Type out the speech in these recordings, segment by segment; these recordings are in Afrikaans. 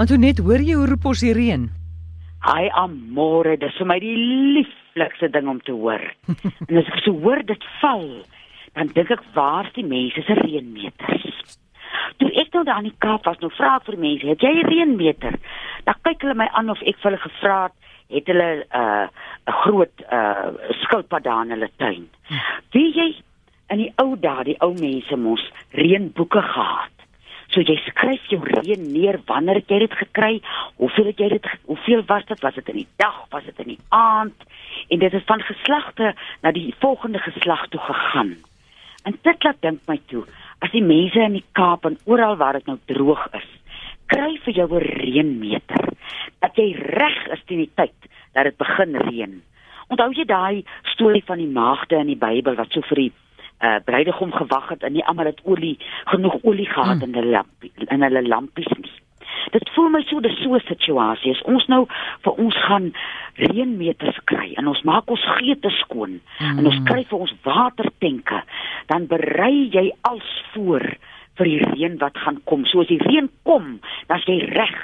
Antoinette, hoor jy hoe roep ons die reën? Hi amore, dis vir my die lieflikste ding om te hoor. en as ek so hoor dit val, dan dink ek waar's die mense se reënmeters? Toe ek nou daar in die Kaap was, nou vra ek vir mense, het jy 'n reënmeter? Dan kyk hulle my aan of ek vir hulle gevra het, het hulle 'n uh, 'n groot uh, skilpad daar in hulle tuin. Wie jy in die ou dae, die ou mense mos reënboeke gehad. So jy skryf jou reën neer wanneer jy dit gekry, hoeveel het jy dit hoeveel was dit? Was dit in die dag, was dit in die aand? En dit het van geslagte na die volgende geslag toe gegaan. En dit laat dink my toe, as die mense in die Kaap en oral waar dit nou droog is, kry vir jou 'n reënmeter. Dat jy reg is teen die tyd dat dit begin reën. Onthou jy daai storie van die maagde in die Bybel wat so vir die uh bruidegom gewag het en nie almal het olie genoeg olie gehad hmm. in hulle lamp in hulle lampies nie. Dit voel my so 'n so situasie. As ons nou vir ons gaan reënmeters kry en ons maak ons geete skoon hmm. en ons hmm. kry vir ons watertenke, dan berei jy als voor vir die reën wat gaan kom. So as die reën kom, dan jy reg.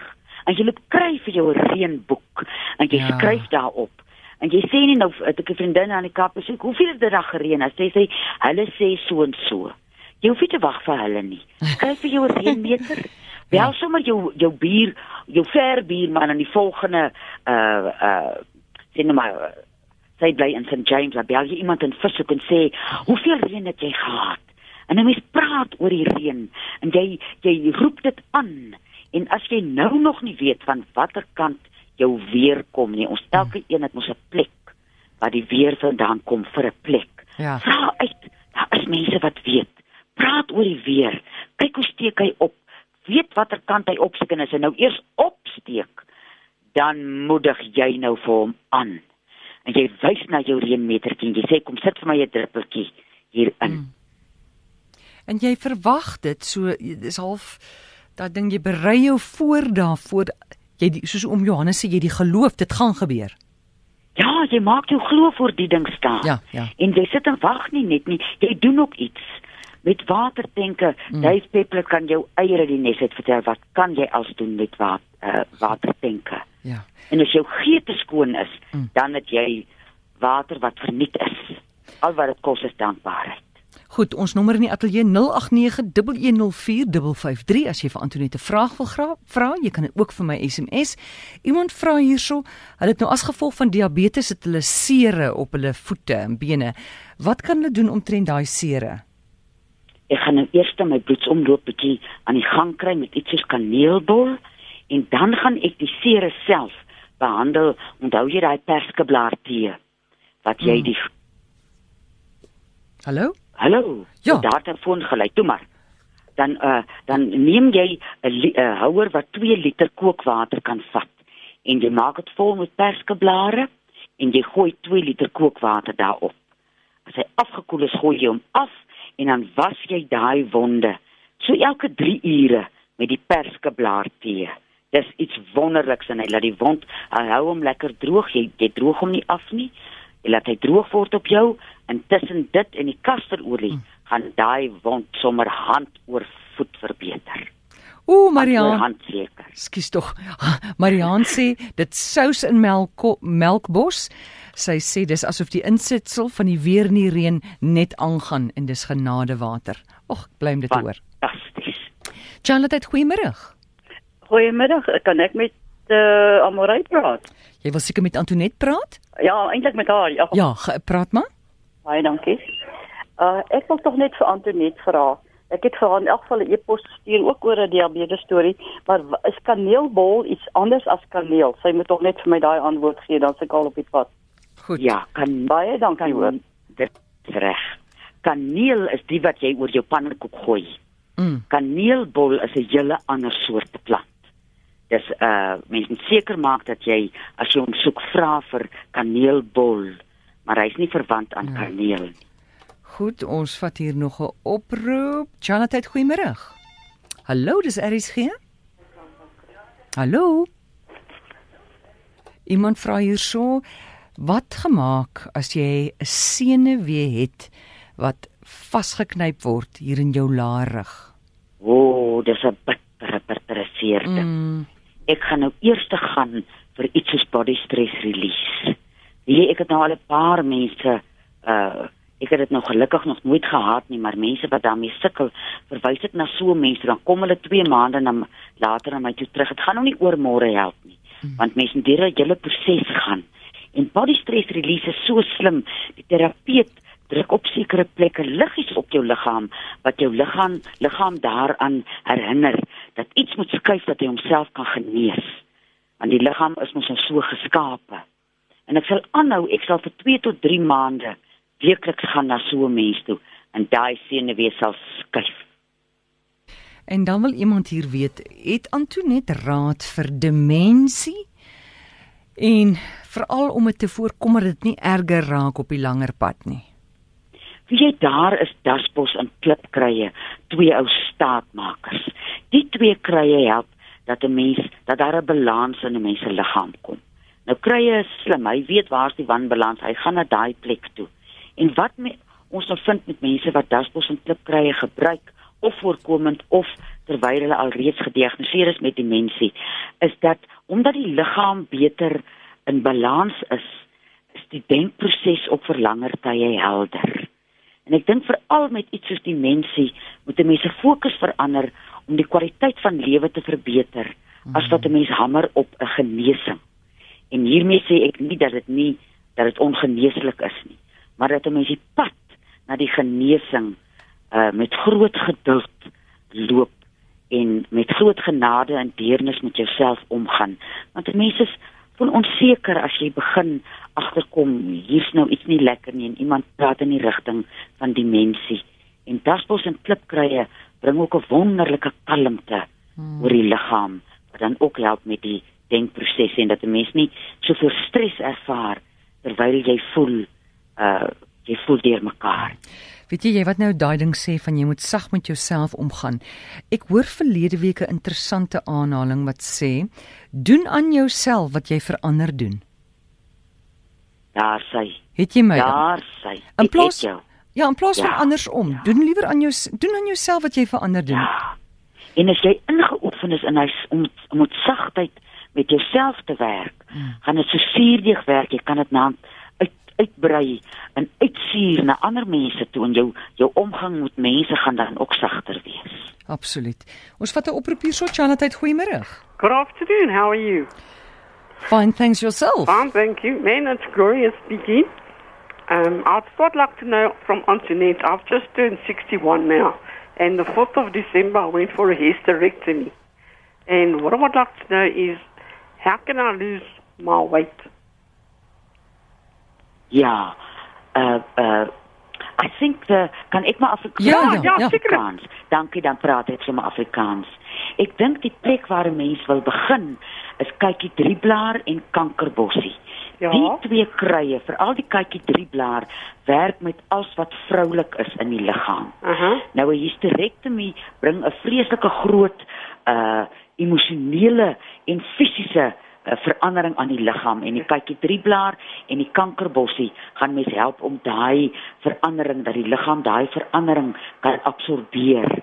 En jy loop kry vir jou 'n reënboek en jy ja. skryf daarop En jy sê nie nou het ek 'n vriendin aan die kap gesê hoeveel het dit dag gereën? Sy sê hulle sê so en so. Jy hoef nie te wag vir hulle nie. Skryf vir jou reënmeter. Bel sommer jou jou buur, jou ver buurman aan die volgende uh uh sien maar sy bly in St James, daar bel jy iemand in Fishoek en sê hoeveel reën het jy gehad? En dan mens praat oor die reën en jy jy roep dit aan. En as jy nou nog nie weet van watter kant jou weer kom nie. Ons elke een het mos 'n plek waar die weer vandaan kom vir 'n plek. Ja. Vra uit. Daar is mense wat weet. Praat oor die weer. Kyk hoe steek hy op. Weet watter kant hy opsteek en as hy nou eers opsteek, dan moedig jy nou vir hom aan. En jy wys na jou reënmetertjie en jy sê kom sit vir my 'n druppeltjie hier in. Hmm. En jy verwag dit so dis half dat ding jy berei jou voor daarvoor jy die, soos om Johannes sê jy die geloof dit gaan gebeur. Ja, jy maak jou glo voor die ding staan. Ja, ja. En jy sit en wag nie net nie, jy doen ook iets. Met watertenke, mm. jy Peppler kan jou eiere die nes het vertel wat kan jy als doen met wat uh, watertenke. Ja. En as jou geete skoon is, mm. dan het jy water wat verniet is. Al wat dit kos is dankbaarheid. Goed, ons nommer in die ateljee 0891104553 as jy vir Antoinette 'n vraag wil vra, jy kan dit ook vir my SMS. Iemand vra hierso, hulle het nou as gevolg van diabetes het hulle sere op hulle voete en bene. Wat kan hulle doen om trend daai sere? Ek gaan nou eers my bloedsomloop bietjie aan die gang kry met iets soos kaneelbol en dan gaan ek die sere self behandel. Onthou jy daai perskeblaar tee wat jy hmm. die Hallo? Hallo. Ja. Daar het foon gelei. Toe maar. Dan uh dan neem jy 'n uh, houer wat 2 liter kookwater kan vat en jy maak dit vol met perskeblare en jy gooi 2 liter kookwater daarop. As hy afgekoel is, gooi jy hom af en dan was jy daai wonde so elke 3 ure met die perskeblaar tee. Dis iets wonderliks en hy laat die wond hou hom lekker droog. Jy jy droog hom nie af nie. Jy laat hy droog word op jou en tussen dit en die kasterolie hmm. gaan daai wond sommer hand oor voet verbeter. Ooh Marian. Skus tog. Marian sê dit sous in melk melkbos. Sy sê dis asof die insetsel van die weer nie reën net aangaan en dis genadewater. Ag, blame dit hoor. Fantasties. Charlotte, goeiemôre. Goeiemôre. Kan ek met uh, eh, Amorey praat? Jy wil seker met Antoinette praat? Ja, eintlik met haar. Ja, ja praat maar. Baie dankie. Uh ek wil tog net vir Antoinette vra. Ek het vir haar in elk geval 'n e-pos gestuur ook oor 'n diabetes storie, maar is kaneelbol iets anders as kaneel? Sy moet tog net vir my daai antwoord gee dan se kaal op die pad. Goed. Ja, kan baie dankie hoor. Dit is reg. Kaneel is die wat jy oor jou pannekoek gooi. Mm. Kaneelbol is 'n hele ander soort plant. Dis uh mens moet seker maak dat jy as jy hom soek vra vir kaneelbol maar hy's nie verwant aan ja. kaneel nie. Goed, ons vat hier nog 'n oproep. Jonathan, goeiemôre. Hallo, dis RSG. Hallo. Iemand vra hierso, wat gemaak as jy 'n senuwee het wat vasgeknyp word hier in jou laarig? O, oh, dis 'n bittere bittere seerte. Mm. Ek gaan nou eers te gaan vir iets soos body stress release. Wie ek het nou al 'n paar mense uh ek het dit nog gelukkig nog nooit gehad nie, maar mense wat daarmee sukkel, verwys dit na so mense, dan kom hulle 2 maande na later na my toe terug. Dit gaan nou nie oor môre help nie, hmm. want mense deur 'n hele proses gaan. En body stress release is so slim. Die terapeut druk op sekere plekke liggies op jou liggaam wat jou liggaam liggaam daaraan herinner dat iets moet skuif dat hy homself kan genees. Want die liggaam is mos so geskape. En ek sal aanhou, ek sal vir 2 tot 3 maande weekliks gaan na so 'n mens toe en daai senuwee sal skuif. En dan wil iemand hier weet, het Antoinette raad vir demensie? En veral om dit te voorkom dat dit nie erger raak op die langer pad nie. Wie jy daar is dasbos en klipkrye, twee ou staatmakers. Die twee krye help dat 'n mens dat daar 'n balans in 'n mens se liggaam kom. Nou krye is slim, hy weet waar's die wanbalans, hy gaan na daai plek toe. En wat me, ons nou vind met mense wat dasbos en klipkrye gebruik of voorkomend of terwyl hulle alreeds gediagnoseer is met demensie, is dat omdat die liggaam beter in balans is, is die denkproses op vir langer tye helder. En ek dink veral met iets soos demensie moet 'n mens se fokus verander om die kwaliteit van lewe te verbeter as wat 'n mens hamer op 'n genesing. En hiermee sê ek nie dat dit nie dat dit ongeneeslik is nie, maar dat 'n mens die pad na die genesing uh met groot geduld loop en met groot genade en deernis met jouself omgaan. Want mense is voel onseker as jy begin agterkom hier's nou iets nie lekker nie en iemand praat in die rigting van demensie en dasbos en klipkrye bring ook 'n wonderlike kalmte hmm. oor die liggaam wat dan ook help met die denkproses en dat 'n mens nie soveel stres ervaar terwyl jy voel uh jy voel deur mekaar. Weet jy, jy wat nou daai ding sê van jy moet sag met jouself omgaan. Ek hoor verlede week 'n interessante aanhaling wat sê: "Doen aan jouself wat jy vir ander doen." Daar sê. Het jy my? Daar sê. In plaas Ja, in plaas ja, van andersom, ja. doen liewer aan jou doen aan jouself wat jy vir ander doen. Ja. En as jy ingeoefen is in hy om om met sagtheid met jouself te werk, hmm. gaan dit so suurdig werk. Jy kan dit na uitbrei en uitsuur na ander mense toe en jou jou omgang met mense gaan dan ook sagter wees. Absoluut. Ons vat 'n oproep hier so Chanatheid goeiemôre. Good afternoon. How are you? Fine, thanks yourself. Fine, thank you. Man, it's glorious speaking. Um, I'd start like to know from Antoinette. I've just turned 61 now, and the 4th of December I went for a hysterectomy. And what I would like to know is, how can I lose my weight? Ja. Uh uh I think the kan ek maar Afrikaans Ja, ja, ja. Afrikaans. Dankie dan praat ek sommer Afrikaans. Ek dink die plek waar 'n mens wil begin is kykie drieblaar en kankerbossie. Ja. Die twee krye, veral die kykie drieblaar, werk met alles wat vroulik is in die liggaam. Uh -huh. Nou 'n hysterektomie bring 'n vreeslike groot uh emosionele en fisiese 'n verandering aan die liggaam en die kykie drieblaar en die kankerbossie gaan mes help om daai verandering dat die liggaam daai verandering kan absorbeer.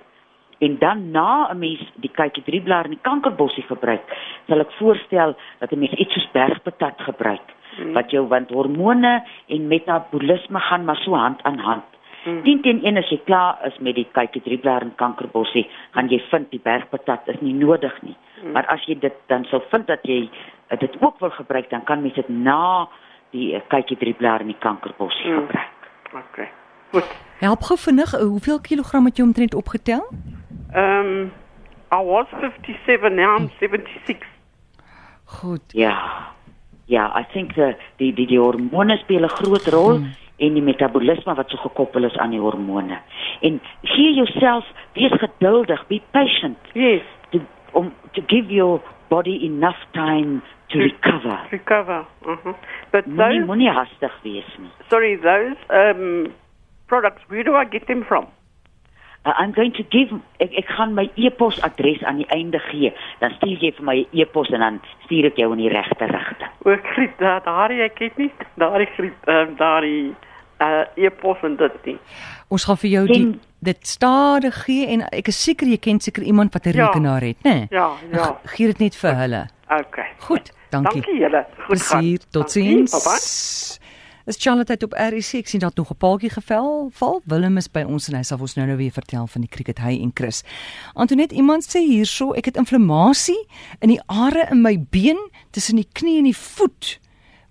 En dan na 'n mens die kykie drieblaar en die kankerbossie gebruik, sal ek voorstel dat 'n mens iets soos bergpatat gebruik hmm. wat jou want hormone en metabolisme gaan maar so hand aan hand. Hmm. Dien teen een as jy klaar is met die kykie drieblaar en kankerbossie, gaan jy vind die bergpatat is nie nodig nie. Hmm. Maar as jy dit dan sou vind dat jy uh, dit ook wil gebruik, dan kan mens dit na die uh, kykie drieblaar en die kankerbossie hmm. gebruik. OK. Goed. Help gou vinnig, uh, hoeveel kilogram het jy omtrent opgetel? Um, I was 57 now I'm 76. Goed. Ja. Ja, I think the die die die hormone speel 'n groot rol. Hmm en die metabolisme wat so gekoppel is aan die hormone. En gee jouself wees geduldig, be patient. Yes. To, om to give your body enough time to recover. Recover. Mhm. But those moenie hastig wees nie. Sorry, those um products, where do I get them from? Uh, I'm going to give ek, ek gaan my e-pos adres aan die einde gee. Dan stuur jy vir my e-pos en dan stuur ek jou in die regte rigting. Ook griep daar, daar ek het nie daardie griep ehm um, daardie uh e-pos en dit nie. Ons gaan vir jou die dit stadig gee en ek is seker jy ken seker iemand wat 'n ja. rekenaar het, né? Nee? Ja, ja. Gee dit net vir hulle. Okay. Goed, dankie. Dankie julle. Goed gaan. Totsiens. Is Charlotte op RC? Ek sien dat nog 'n paaltjie geval. Val Willem is by ons en hy sal ons nou nou weer vertel van die cricket hy en Chris. Antonet, iemand sê hierso, ek het inflammasie in die are in my been tussen die knie en die voet.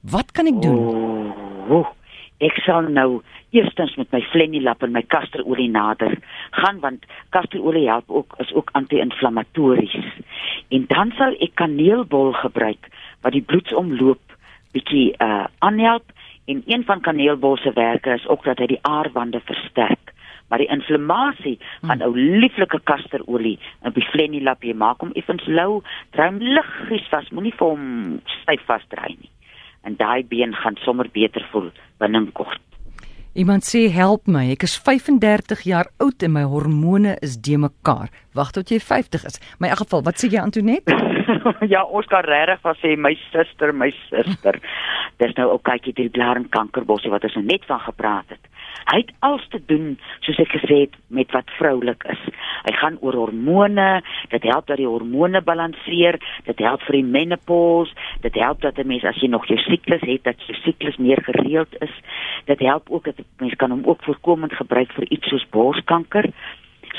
Wat kan ek doen? Oh, oh, ek sal nou eerstens met my flenilap en my kasterolie nader gaan want kasterolie help ook is ook anti-inflammatories. En dan sal ek kaneelbol gebruik wat die bloedsomloop bietjie uh aanhelp en een van kaneelbol se werke is ook dat hy die aarwande versterk. Maar die inflammasie van hmm. ou lieflike kasterolie en die flenilap jy maak hom effens lou, drum liggies vas, moenie vir hom styf vasdry nie. En daai been gaan sommer beter voel binnekort. Iemand sê help my, ek is 35 jaar oud en my hormone is de mekaar. Wag tot jy 50 is. My in geval, wat sê jy Antonet? ja, Oscar regtig was sê my suster, my suster. Dis nou ook kykie die blare kankerbossie wat ons nou net van gepraat het. Hy het alles te doen soos ek gesê het met wat vroulik is. Hy gaan oor hormone, dit help dat die hormone balanseer, dit help vir die menopause, dit help dat 'n mens as jy nog jou siklus het, dat jou siklus meer gereeld is. Dit help ook dat mens kan hom ook voorkomend gebruik vir iets soos borskanker.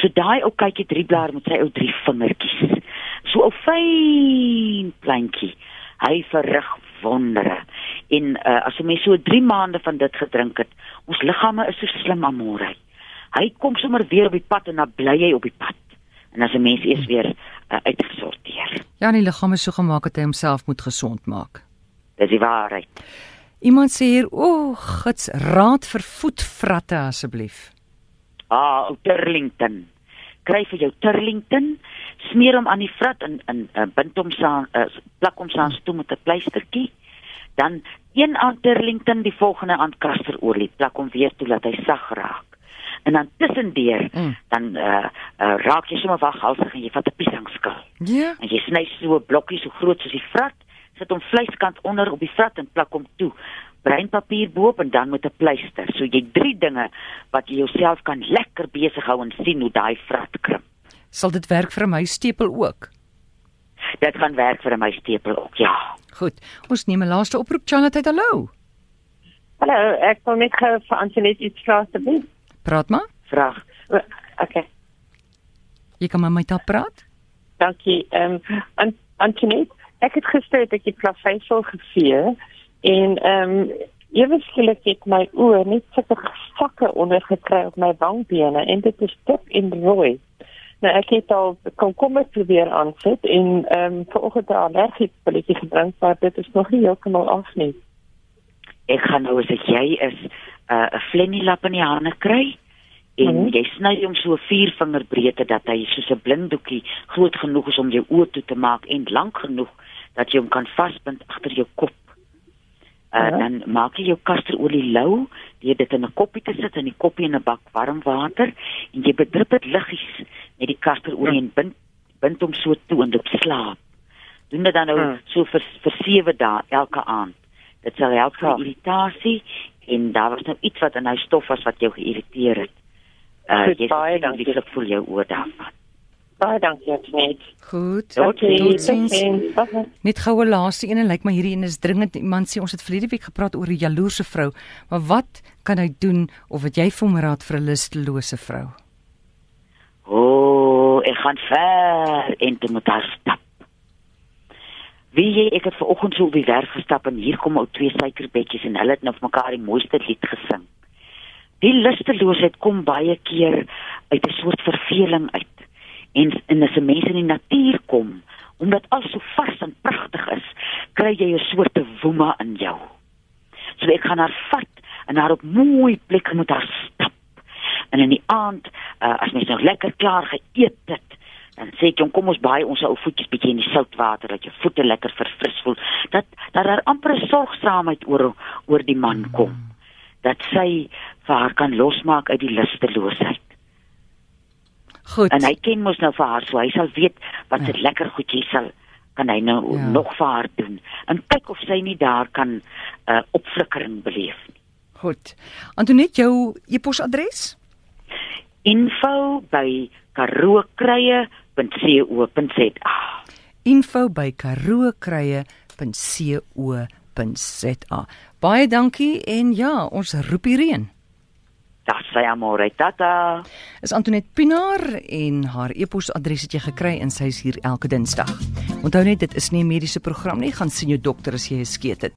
So daai ou kykie drie blaar met sy ou drie vingertjies. So 'n fyn plantjie. Hy verrig wondere. En uh, as jy mens so 3 maande van dit gedrink het, ons liggame is so slim amore. Hy kom sommer weer op die pad en dan bly hy op die pad. En as 'n mens eers weer uh, uitgesorteer. Ja, die liggaam is so gemaak dat hy homself moet gesond maak. Dis die waarheid. Iemand sê hier, "O, oh, gits, raad vir voetvratte asseblief." Ah, Turlington. Kry vir jou Turlington smeer hom aan die vrat en in uh, bind hom saam uh, plak hom saam toe met 'n pleistertjie dan een aan Turlington die volgende aan kasterolie plak hom weer toe dat hy sag raak en dan tussendeur mm. dan uh, uh, raak jy sommer waghalsig en jy vat 'n piesangskil ja yeah. en jy sny so 'n blokkie so groot soos die vrat sit hom vleiskant onder op die vrat en plak hom toe breinpapier bo en dan met 'n pleister so jy drie dinge wat jy jouself kan lekker besig hou en sien hoe daai vrat krimp Sal dit werk vir 'n muisstepel ook? Dit gaan werk vir 'n muisstepel ook, ja. Goed. Ons neem 'n laaste oproep, Charlotte, hallo. Hallo, ek wil net gou vir Antoinette iets vra asseblief. Praat maar. Vraag. Okay. Jy kan met my daar praat? Dankie. Ehm um, Antoinette, ek het gister ek het plaveisel gevee en ehm um, ewe skielik het my oë net sulke sakke ondergekry op my wangbene en dit is dik en rooi. Nou ek het al komkommer probeer aansit en ehm um, vanoggend 'n allergie pilletjie gedrink, maar dit is nog nie heeltemal af nie. Ek gaan nou as ek jy is 'n uh, 'n flenilap in die hande kry en mm -hmm. jy sny hom so 4 vinger breedte dat hy soos 'n blinddoekie groot genoeg is om jou oë toe te maak en lank genoeg dat jy hom kan vasbind agter jou kop. Uh, ja. dan maak jy jou kasterolie lou, jy dit in 'n koppie te sit in die koppie in 'n bak warm water en jy bedrup dit liggies met die kasterolie ja. en bind bind hom so toe en dit slaap. Doen dit dan nou ja. so vir vir 7 dae elke aand. Dit sal help vir ja. irritasie en daar was nou iets wat in hy stof was wat jou geïrriteer het. Uh jy sê dan die voel jou oor daarvan. Baie dankie net. Goed. Okay. Net goue laaste een en lyk my hierdie een is dringend. Iemand sê ons het verlede week gepraat oor 'n jaloerse vrou, maar wat kan hy doen of wat jy vir hom raad vir 'n lustelose vrou? O, oh, gaan ver en toe moet daar stap. Wie jy ek het vanoggend so op die werk gestap en hier kom ou twee suikerbetjies en hulle het nou vir mekaar die mooiste lied gesing. Die lusteloosheid kom baie keer uit 'n soort verveling uit en en as 'n mens in die natuur kom omdat alles so vars en pragtig is kry jy 'n soort woema in jou so ek gaan haar vat en haar op mooi plekke moet haar stap en in die aand uh, as mens nou lekker klaar geëet het sê ek kom ons baie ons ou voetjies bietjie in die soutwater dat jou voete lekker verfris voel dat dat daar amper sorgsaamheid oor oor die man kom dat sy vir haar kan losmaak uit die lusteloosheid Goed. En hy ken mos nou vir haar, so hy sal weet wat se ja. lekker goedjies sal kan hy nou ja. nog vir haar doen. En kyk of sy nie daar kan 'n uh, opflikkering beleef nie. Goed. Antoinette, jou e-posadres? info@karookruie.co.za. info@karookruie.co.za. Baie dankie en ja, ons roep die reën. Das sy amore tata. Is Antoinette Pinaar en haar e-posadres het jy gekry en sy is hier elke Dinsdag. Onthou net dit is nie 'n mediese program nie, gaan sien jou dokter as jy 'n skeet het.